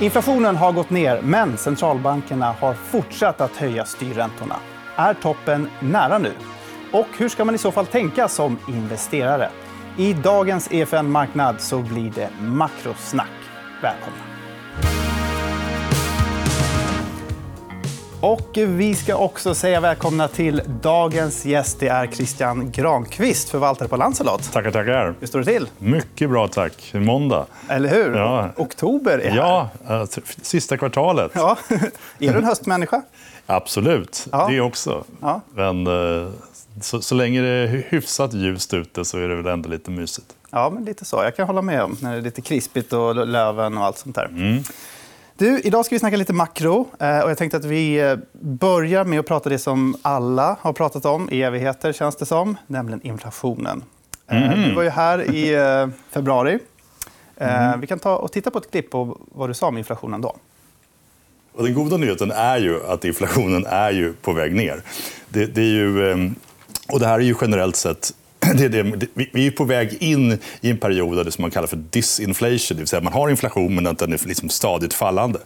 Inflationen har gått ner, men centralbankerna har fortsatt att höja styrräntorna. Är toppen nära nu? Och hur ska man i så fall tänka som investerare? I dagens EFN-marknad så blir det makrosnack. Välkomna. Och vi ska också säga välkomna till dagens gäst. Det är Christian Granqvist, förvaltare på Lancelot. Tackar, tackar. Hur står det till? Mycket bra, tack. Måndag. Eller hur? Ja. Oktober är här. Ja, sista kvartalet. ja. Är du en höstmänniska? Absolut, Ja. det också. Ja. Men eh, så, så länge det är hyfsat ljust ute så är det väl ändå lite mysigt. Ja, men lite så. Jag kan hålla med om när det är lite krispigt och löven och allt sånt där. Mm. Du, idag ska vi snacka lite makro. eh, Och jag tänkte att vi eh, börjar med att prata det som alla har pratat om i evigheter, känns det som, nämligen inflationen. Eh, Mhm. Du var ju här i februari. Mm. Vi kan ta och titta på ett klipp på vad du sa om inflationen då. Och den goda nyheten är ju att inflationen är ju på väg ner. Det, det är ju, eh, och det här är ju generellt sett det är det, vi är på väg in i en period av det som man kallar för disinflation. Det vill säga man har inflation men att den är liksom stadigt fallande.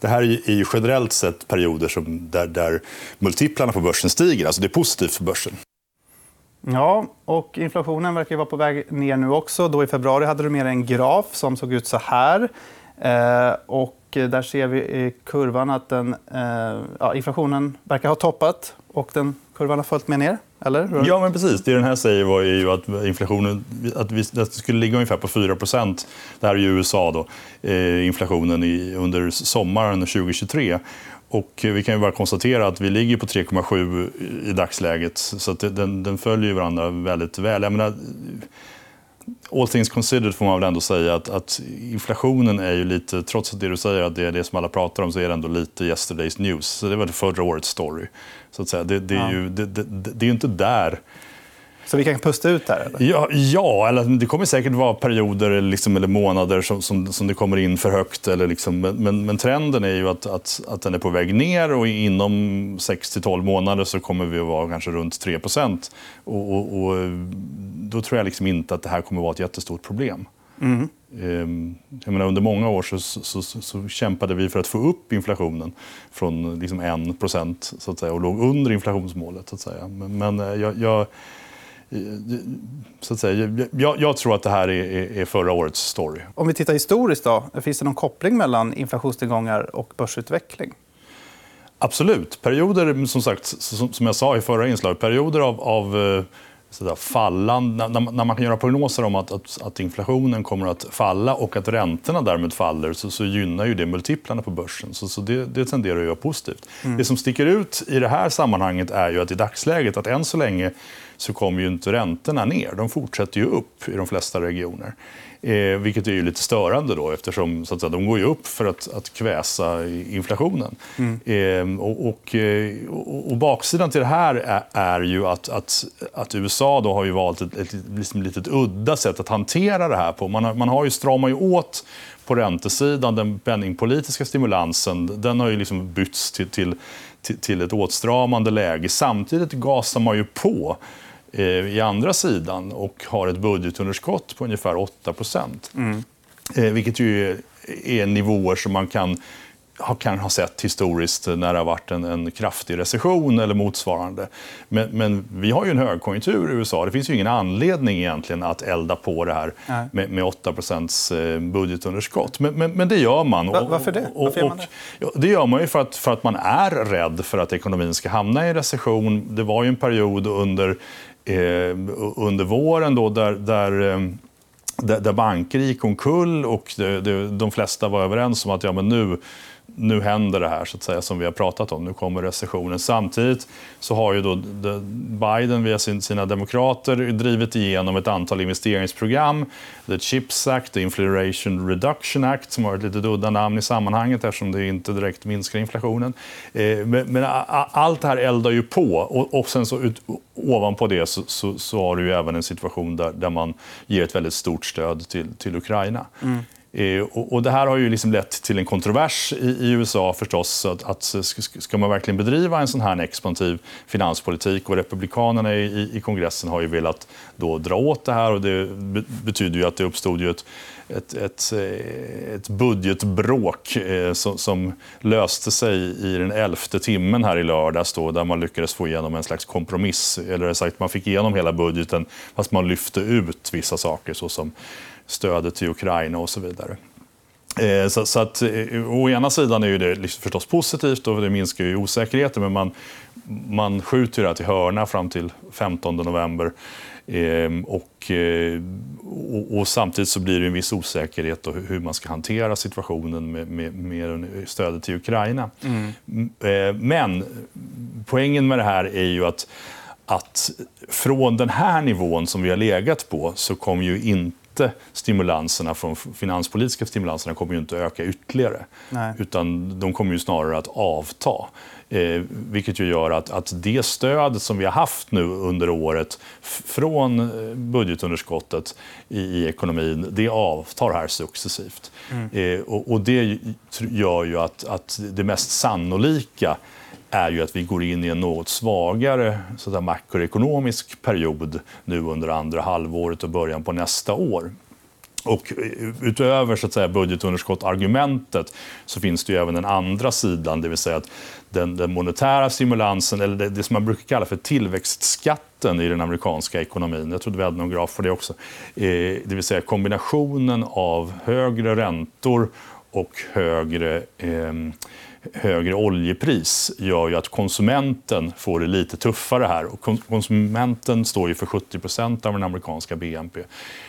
Det här är ju- generellt sett perioder som, där, där multiplarna på börsen stiger. Alltså det är positivt för börsen. Ja, och inflationen verkar vara på väg ner nu också. Då I februari hade du med dig en graf som såg ut så här. Eh, och där ser vi i kurvan att den, eh, ja, inflationen verkar ha toppat och den kurvan har följt med ner. Eller? Ja, men precis. Det den här säger var ju att inflationen att vi, att skulle ligga ungefär på 4 Det här är ju USA. Då, eh, inflationen i, under sommaren 2023. Och vi kan ju bara konstatera att vi ligger på 3,7 i dagsläget. Så att den, den följer varandra väldigt väl. Jag menar, all things considered får man väl ändå säga att, att inflationen är ju lite, trots att det du säger att det är det som alla pratar om, så är det ändå lite yesterday's news. Så det var förra årets story. Så att säga. Det, det, är ju, det, det, det är ju inte där Så vi kan pusta ut här? Eller? Ja, ja eller det kommer säkert vara perioder liksom, eller månader som, som, som det kommer in för högt. Eller liksom, men, men, trenden är ju att, att, att den är på väg ner och inom 6 till 12 månader så kommer vi att vara kanske runt 3 och, och, och Då tror jag liksom inte att det här kommer att vara ett jättestort problem. Mm. Ehm, Jag menar, under många år så, så, så, så kämpade vi för att få upp inflationen från liksom 1 så att säga, och låg under inflationsmålet. Så att säga. Men, men eh, jag, jag, så att säga, jag, jag tror att det här är, är, förra årets story. Om vi tittar historiskt, då, finns det någon koppling mellan inflationstillgångar och börsutveckling? Absolut. Perioder, som sagt, som, jag sa i förra inslaget, perioder av, av eh, fallande, när, när man kan göra prognoser om att, att, att inflationen kommer att falla och att räntorna därmed faller så, så gynnar ju det multiplarna på börsen. Så, så det, det tenderar att vara positivt. Det som sticker ut i det här sammanhanget är ju att i dagsläget att än så länge så kommer ju inte räntorna ner. De fortsätter ju upp i de flesta regioner. Eh, vilket är ju lite störande då eftersom så att säga, de går ju upp för att, att kväsa inflationen. Eh, och, och, eh, och, och baksidan till det här är, är ju att, att, att USA då har ju valt ett, ett, liksom litet udda sätt att hantera det här på. Man har, man har ju stramat ju åt på räntesidan, den penningpolitiska stimulansen, den har ju liksom bytts till, till, till, ett åtstramande läge. Samtidigt gasar man ju på i andra sidan och har ett budgetunderskott på ungefär 8 eh, Vilket ju är, nivåer som man kan ha- kan ha sett historiskt när det har varit en, en kraftig recession eller motsvarande. Men, men vi har ju en högkonjunktur i USA. Det finns ju ingen anledning egentligen att elda på det här med, med 8 eh, budgetunderskott. Men, men, men det gör man. Va- varför det? Och, Varför gör man och, det? Ja, det gör man ju för att, för att man är rädd för att ekonomin ska hamna i en recession. Det var ju en period under, eh, Eh, under våren då där, där eh, där, banker gick omkull och de flesta var överens om att ja, men nu, nu händer det här så att säga, som vi har pratat om. Nu kommer recessionen. Samtidigt så har ju då Biden via sina demokrater drivit igenom ett antal investeringsprogram. The Chips Act, The Inflation Reduction Act som har ett lite udda namn i sammanhanget eftersom det inte direkt minskar inflationen. Eh, men allt det här eldar ju på och, sen så ut, ovanpå det så, så, så har du ju även en situation där, där man ger ett väldigt stort stöd till, till Ukraina. Mm. Eh, och, det här har ju liksom lett till en kontrovers i, USA förstås. Att, att ska, man verkligen bedriva en sån här expansiv finanspolitik? Och Republikanerna i, i kongressen har ju velat då dra åt det här. och Det betyder ju att det uppstod ju ett, ett, ett, eh, ett budgetbråk eh, som, som, löste sig i den elfte timmen här i lördags då, där man lyckades få igenom en slags kompromiss. Eller sagt, man fick igenom hela budgeten fast man lyfte ut vissa saker såsom stödet till Ukraina och så vidare. Eh, så, så, att, eh, å ena sidan är det liksom förstås positivt och det minskar ju osäkerheten men man, man skjuter det här till hörna fram till 15 november. Ehm, och, eh, och, och, samtidigt så blir det en viss osäkerhet om hur man ska hantera situationen med, med, med stödet till Ukraina. Mm. Men poängen med det här är ju att, att från den här nivån som vi har legat på så kommer ju inte inte stimulanserna från finanspolitiska stimulanserna kommer ju inte att öka ytterligare. Nej. Utan de kommer ju snarare att avta. Eh, vilket ju gör att, att det stöd som vi har haft nu under året från eh, budgetunderskottet i, i ekonomin, det avtar här successivt. Mm. Eh, och, och, det gör ju att, att det mest sannolika är ju att vi går in i en något svagare så att makroekonomisk period nu under andra halvåret och början på nästa år. Och eh, utöver så att säga, budgetunderskott-argumentet så finns det ju även den andra sidan, det vill säga att den, den monetära stimulansen, eller det, det, som man brukar kalla för tillväxtskatten i den amerikanska ekonomin, jag trodde vi hade någon graf för det också, eh, det vill säga kombinationen av högre räntor och högre eh, högre oljepris gör ju att konsumenten får det lite tuffare här. Och konsumenten står ju för 70% av den amerikanska BNP.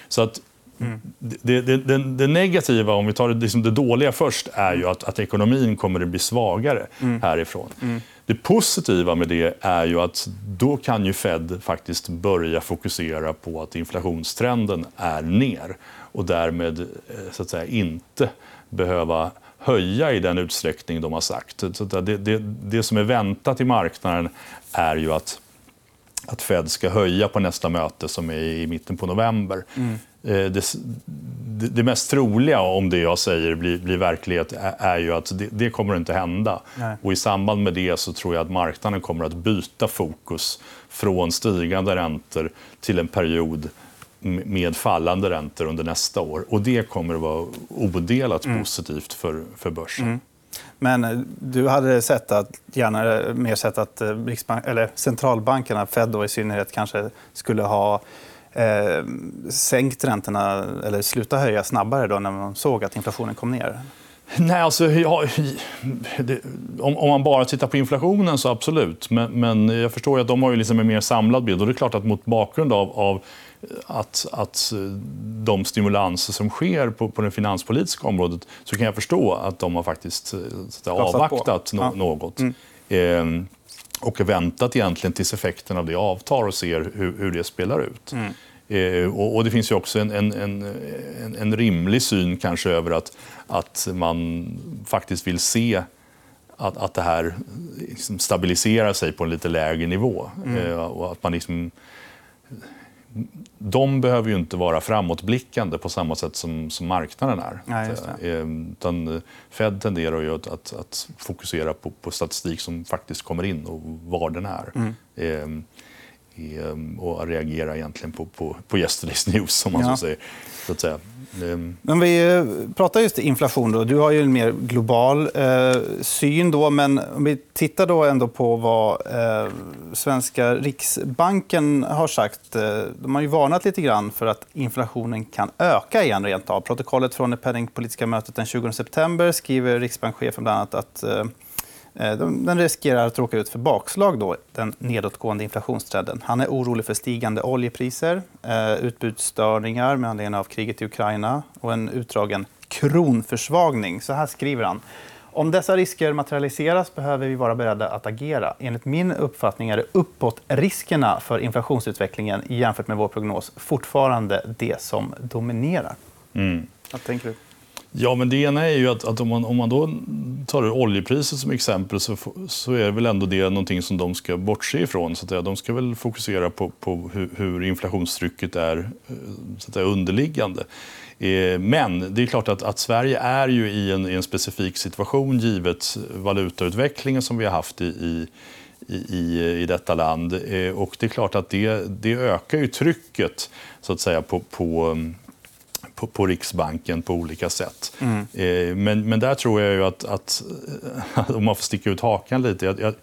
Så att Mm. Det, det, det, det, negativa, om vi tar det, liksom det dåliga först, är ju att, att ekonomin kommer att bli svagare mm. härifrån. Mm. Det positiva med det är ju att då kan ju Fed faktiskt börja fokusera på att inflationstrenden är ner och därmed eh, så att säga, inte behöva höja i den utsträckning de har sagt. Så det, det, det som är väntat i marknaden är ju att, att Fed ska höja på nästa möte som är i mitten på november. Mm. Eh, det, det, mest troliga om det jag säger blir, blir verklighet är, är, ju att det, det kommer inte hända. Nej. Och I samband med det så tror jag att marknaden kommer att byta fokus från stigande räntor till en period med fallande räntor under nästa år. Och Det kommer att vara odelat mm. positivt för, för börsen. Mm. Men eh, du hade sett att, gärna mer sett att eh, Riksbank, eller centralbankerna, Fed då i synnerhet, kanske skulle ha eh, sänkt räntorna eller sluta höja snabbare då när man såg att inflationen kom ner? Nej, alltså, ja, det, om, om, man bara tittar på inflationen så absolut. Men, men jag förstår att de har ju liksom en mer samlad bild. Och det är klart att mot bakgrund av, av att, att de stimulanser som sker på, på det finanspolitiska området så kan jag förstå att de har faktiskt så avvaktat no, något. Mm. Eh, och väntat egentligen tills effekten av det avtar och ser hur, hur det spelar ut. Mm. Eh, och, det finns ju också en, en, en, en, rimlig syn kanske över att, att man faktiskt vill se att, att det här liksom stabiliserar sig på en lite lägre nivå. Mm. Eh, och att man liksom de behöver ju inte vara framåtblickande på samma sätt som, som marknaden är. Nej, eh, Fed tenderar ju att, att, att, fokusera på, på statistik som faktiskt kommer in och var den är. Mm. Eh, och reagera egentligen på, på, på yesterday's news, som man ja. så säger. Så att säga. Ehm. Men vi eh, pratar just inflation. Då. Du har ju en mer global eh, syn. Då, men om vi tittar då ändå på vad eh, svenska Riksbanken har sagt. Eh, de har ju varnat lite grann för att inflationen kan öka igen rent av. Protokollet från det penningpolitiska mötet den 20 september skriver riksbankschefen bland annat att Eh, den riskerar att råka ut för bakslag, då, den nedåtgående inflationstrenden. Han är orolig för stigande oljepriser, eh, utbudsstörningar med anledning av kriget i Ukraina och en utdragen kronförsvagning. Så här skriver han. Om dessa risker materialiseras behöver vi vara beredda att agera. Enligt min uppfattning är det uppåt riskerna för inflationsutvecklingen jämfört med vår prognos fortfarande det som dominerar. Mm. Vad tänker du? Ja, men det ena är ju att, att om, man, om man då tar oljepriset som exempel så, så är väl ändå det någonting som de ska bortse ifrån. Så att säga. De ska väl fokusera på, på hur, hur inflationstrycket är eh, så att säga, underliggande. Eh, men det är klart att, att Sverige är ju i en, i en, specifik situation givet valutautvecklingen som vi har haft i, i i, i detta land. Eh, och det är klart att det, det ökar ju trycket så att säga, på, på mm, på, på, Riksbanken på olika sätt. Mm. Eh, men, men där tror jag ju att, att om man får sticka ut hakan lite, jag, jag,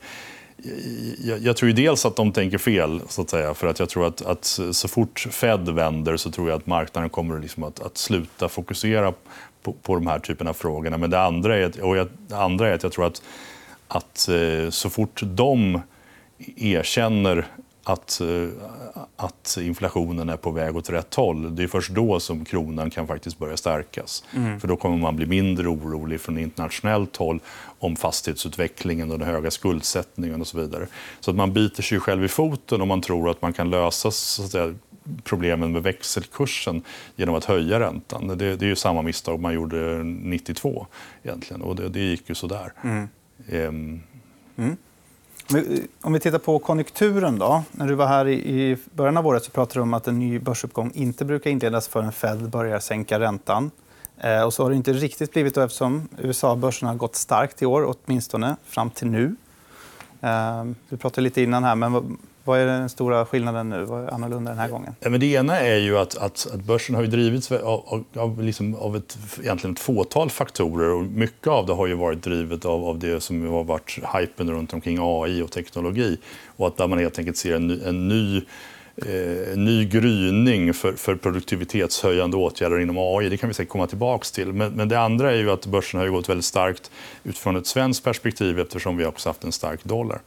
jag, jag, tror ju dels att de tänker fel, så att säga. För att jag tror att, att så fort Fed vänder så tror jag att marknaden kommer liksom att, att sluta fokusera på, på de här typerna av frågorna. Men det andra är, och det andra är att jag tror att, att eh, så fort de erkänner att, eh, att inflationen är på väg åt rätt håll, det är först då som kronan kan faktiskt börja stärkas. Mm. För då kommer man bli mindre orolig från internationellt håll om fastighetsutvecklingen och den höga skuldsättningen och så vidare. Så att man biter sig själv i foten om man tror att man kan lösa så säga, problemen med växelkursen genom att höja räntan. Det, det är ju samma misstag man gjorde 92 egentligen och det, det gick ju sådär. Mm. Um, mm. Eh, om vi tittar på konjunkturen. då. När du var här i början av året så pratade du om att en ny börsuppgång inte brukar inledas förrän Fed börjar sänka räntan. Eh, och så har det inte riktigt blivit då eftersom USA-börsen har gått starkt i år, åtminstone fram till nu. Eh, du pratade lite innan här, men vad är den stora skillnaden nu? Vad är annorlunda den här gången? Ja, men det ena är ju att, att, att börsen har ju drivits av, av, av, liksom, av ett, egentligen ett fåtal faktorer. Och mycket av det har ju varit drivet av, av det som har varit hypen runt omkring AI och teknologi. Och att där man helt enkelt ser en, en ny eh, ny gryning för, för produktivitetshöjande åtgärder inom AI. Det kan vi säkert komma tillbaka till. Men, men, det andra är ju att börsen har gått väldigt starkt utifrån ett svenskt perspektiv eftersom vi också haft en stark dollar.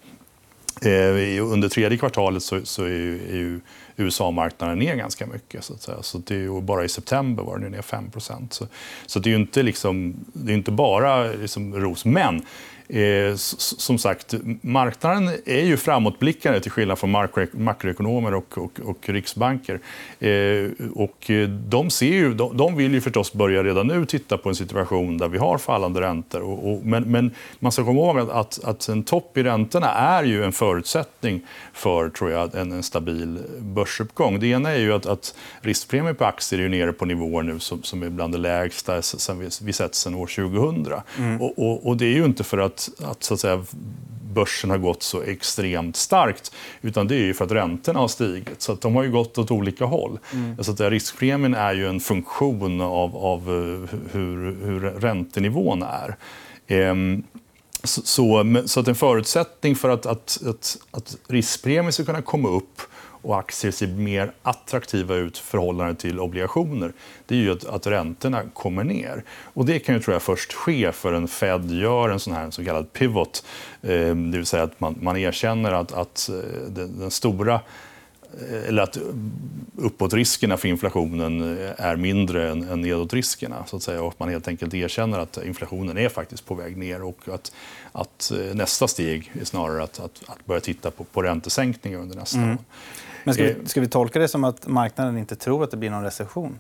Eh, under tredje kvartalet så, så är ju, är ju USA-marknaden ner ganska mycket. Så att säga. Så det är bara i september var den ner 5 Så, så det är inte, liksom, det är inte bara liksom ros. Men Eh, som sagt, marknaden är ju framåtblickande till skillnad från makroekonomer och, och, och riksbanker. Eh, och de, ser ju, de, de, vill ju förstås börja redan nu titta på en situation där vi har fallande räntor. Och, och, men, men, man ska komma ihåg att, att, en topp i räntorna är ju en förutsättning för tror jag, en, en stabil börsuppgång. Det ena är ju att, att riskpremien på aktier är nere på nivåer nu som, som är bland det lägsta sen vi, vi sett sedan år 2000. Mm. Och, och, det är ju inte för att att, att, så att säga, börsen har gått så extremt starkt. Utan det är ju för att räntorna har stigit. Så de har ju gått åt olika håll. Mm. Så att riskpremien är ju en funktion av, av eh, hur, hur räntenivån är. Ehm, så, så, så, att en förutsättning för att, att, att, att riskpremien ska kunna komma upp och aktier ser mer attraktiva ut i förhållande till obligationer, det är ju att, att räntorna kommer ner. Och det kan ju tror jag först ske för en Fed gör en sån här så kallad pivot. Eh, det vill säga att man, man erkänner att, att eh, den, den stora eller att uppåtriskerna för inflationen är mindre än, än nedåtriskerna. Så att säga, och att man helt enkelt erkänner att inflationen är faktiskt på väg ner och att, att nästa steg är snarare att, att, att börja titta på, på räntesänkningar under nästa mm. år. Men ska vi, eh, ska vi tolka det som att marknaden inte tror att det blir någon recession?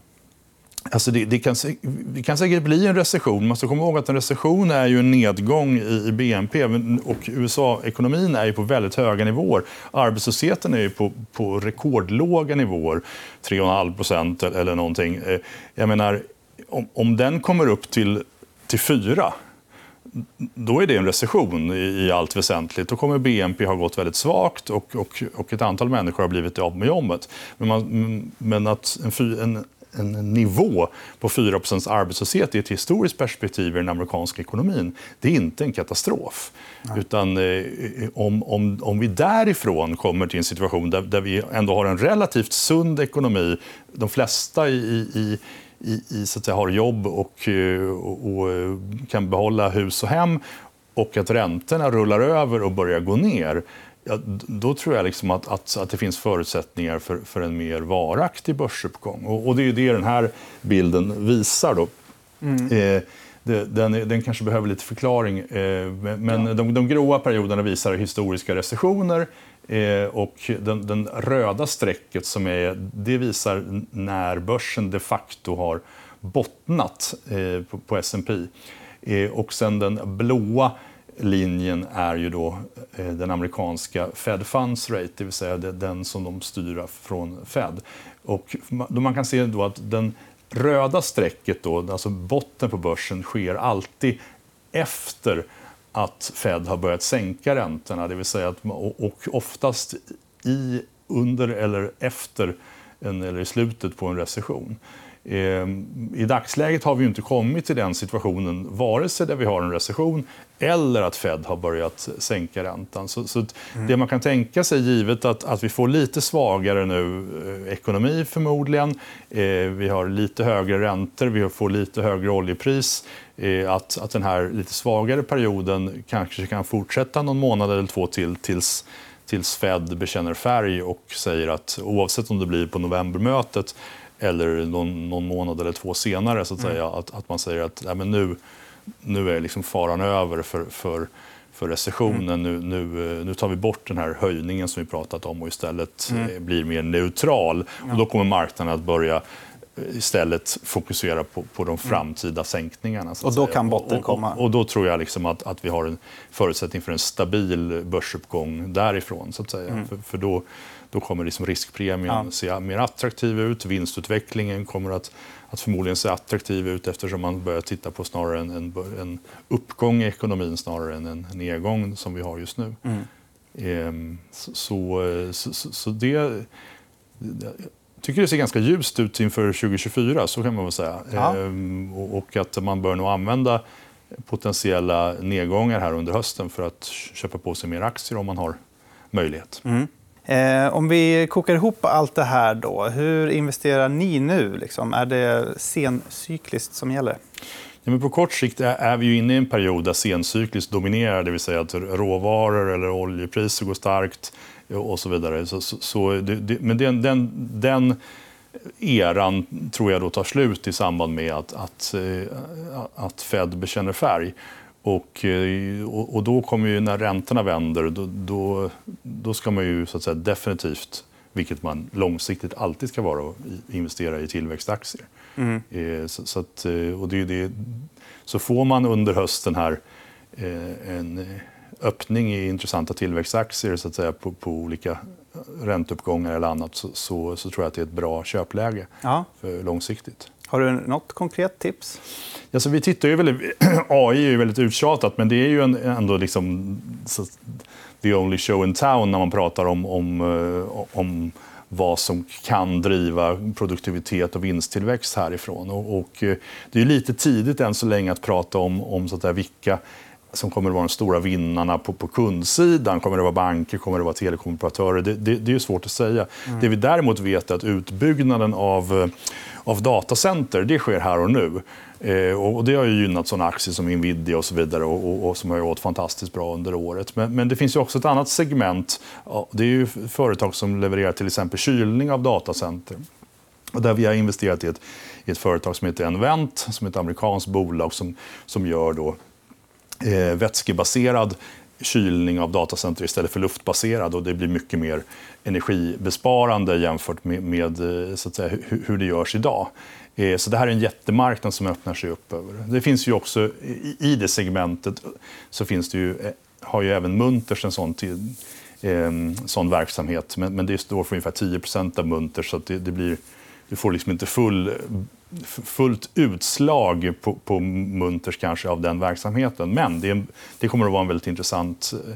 Alltså det, det, kan, det kan säkert bli en recession. Man ska alltså, komma ihåg att en recession är ju en nedgång i BNP. och USA-ekonomin är ju på väldigt höga nivåer. Arbetslösheten är ju på, på rekordlåga nivåer, 3,5 procent eller någonting. Eh, jag menar, om, om den kommer upp till, till 4 då är det en recession i, allt väsentligt. Då kommer BNP ha gått väldigt svagt och, och, och ett antal människor har blivit av med jobbet. Men, man, men att en, en, en nivå på 4% arbetslöshet i ett historiskt perspektiv i den amerikanska ekonomin, det är inte en katastrof. Nej. Utan eh, om, om, om vi därifrån kommer till en situation där, där vi ändå har en relativt sund ekonomi, de flesta i, i i, i, så att säga, har jobb och, eh, och, och, eh, kan behålla hus och hem och att räntorna rullar över och börjar gå ner ja, då tror jag liksom att, att, att, det finns förutsättningar för, för en mer varaktig börsuppgång. Och, och det är det den här bilden visar. Då. Mm. Eh, den, den, kanske behöver lite förklaring. Eh, men ja. de, de gråa perioderna visar historiska recessioner. Eh, och den, den, röda strecket som är, det visar när börsen de facto har bottnat eh, på, på S&P. Eh, och sen den blåa linjen är ju då eh, den amerikanska Fed Funds Rate, det vill säga den som de styr från Fed. Och man kan se då att den röda strecket, då, alltså botten på börsen, sker alltid efter att Fed har börjat sänka räntorna. Det vill säga att, och oftast i, under eller efter en, eller i slutet på en recession. Ehm, I dagsläget har vi inte kommit till den situationen, vare sig där vi har en recession eller att Fed har börjat sänka räntan. Så, så mm. Det man kan tänka sig, givet att, att vi får lite svagare nu eh, ekonomi förmodligen, eh, vi har lite högre räntor, vi får lite högre oljepris, eh, att, att den här lite svagare perioden kanske kan fortsätta någon månad eller två till tills tills Fed bekänner färg och säger att oavsett om det blir på novembermötet eller någon, någon månad eller två senare, så att, mm. säga, att, att man säger att nej, men nu, nu är liksom faran över för, för, för recessionen. Mm. Nu, nu, nu tar vi bort den här höjningen som vi pratat om och istället mm. Eh, blir mer neutral. Ja. Och då kommer marknaden att börja istället fokusera på, på de framtida sänkningarna. och då kan botten komma? Och, och, och, då tror jag liksom att, att vi har en förutsättning för en stabil börsuppgång därifrån. Så att säga. Mm. För, för, då, då kommer liksom riskpremien ja. se mer attraktiv ut. Vinstutvecklingen kommer att, att förmodligen se attraktiv ut eftersom man börjar titta på snarare en, en, en uppgång i ekonomin snarare än en nedgång som vi har just nu. Mm. Ehm, så, så, så, så det tycker det ser ganska ljust ut inför 2024, så kan man väl säga. Ja. Ehm, och att man bör nog använda potentiella nedgångar här under hösten för att köpa på sig mer aktier om man har möjlighet. Mm. Eh, om vi kokar ihop allt det här, då, hur investerar ni nu? Liksom? Är det sencykliskt som gäller? Ja, men på kort sikt är vi ju inne i en period där sencykliskt dominerar, det vill säga att råvaror eller oljepriser går starkt och så vidare. Så, så, så det, det, men den, den, den eran tror jag då tar slut i samband med att, att, eh, att Fed bekänner färg. Och, eh, och, då kommer ju när räntorna vänder, då, då, då ska man ju så att säga, definitivt, vilket man långsiktigt alltid ska vara, investera i tillväxtaktier. Mm. Eh, så, så, att, och det, det, så får man under hösten här en öppning i intressanta tillväxtaktier så att säga, på, på olika ränteuppgångar eller annat så, så, så, tror jag att det är ett bra köpläge ja. för långsiktigt. Har du något konkret tips? Alltså, vi tittar ju väldigt, AI är ju väldigt uttjatat, men det är ju en, ändå liksom, så, the only show in town när man pratar om, om, eh, om vad som kan driva produktivitet och vinsttillväxt härifrån. Och, och eh, det är lite tidigt än så länge att prata om, om så att säga, vilka som kommer att vara de stora vinnarna på, på kundsidan. Kommer det vara banker? Kommer det vara telekomoperatörer? Det, det, det är svårt att säga. Mm. Det vi däremot vet är att utbyggnaden av, eh, av datacenter det sker här och nu. Eh, och det har ju gynnat såna aktier som Nvidia och så vidare och, och, och som har gått fantastiskt bra under året. Men, men, det finns ju också ett annat segment. Det är företag som levererar till exempel kylning av datacenter. Och där vi har investerat i ett, i ett företag som heter Envent, som är ett amerikanskt bolag som, som gör då eh, vätskebaserad kylning av datacenter istället för luftbaserad. Och det blir mycket mer energibesparande jämfört med, med eh, så att säga, hur, hur det görs idag. Eh, så det här är en jättemarknad som öppnar sig upp. Över. Det finns ju också, I det segmentet så finns det ju, eh, har ju även Munters en sån, till, eh, sån verksamhet. Men, men det står för ungefär 10% av Munters så det, det, blir, du får liksom inte full fullt utslag på, på Munters kanske av den verksamheten. Men det, det, kommer att vara en väldigt intressant eh,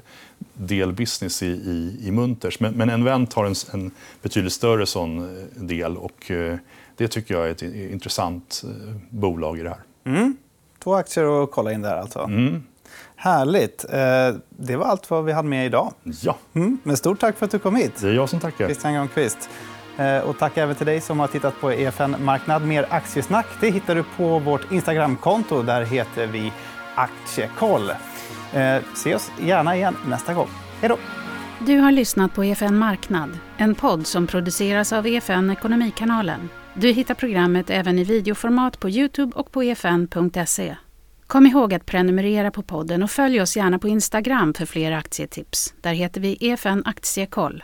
del business i, i, i Munters. Men, men Envent har en, en betydligt större sån eh, del och eh, det tycker jag är ett intressant bolag i det här. Mm. Två aktier att kolla in där alltså. Mm. Härligt. Det var allt vad vi hade med idag. Ja. Mm. Men stort tack för att du kom hit. Det är jag som tackar. Christian Granqvist. Eh, och tack även till dig som har tittat på EFN Marknad. Mer aktiesnack det hittar du på vårt Instagramkonto. Där heter vi Aktiekoll. Eh, se oss gärna igen nästa gång. Hej då! Du har lyssnat på EFN Marknad, en podd som produceras av EFN Ekonomikanalen. Du hittar programmet även i videoformat på Youtube och på efn.se. Kom ihåg att prenumerera på podden och följ oss gärna på Instagram för fler aktietips. Där heter vi EFN Aktiekoll.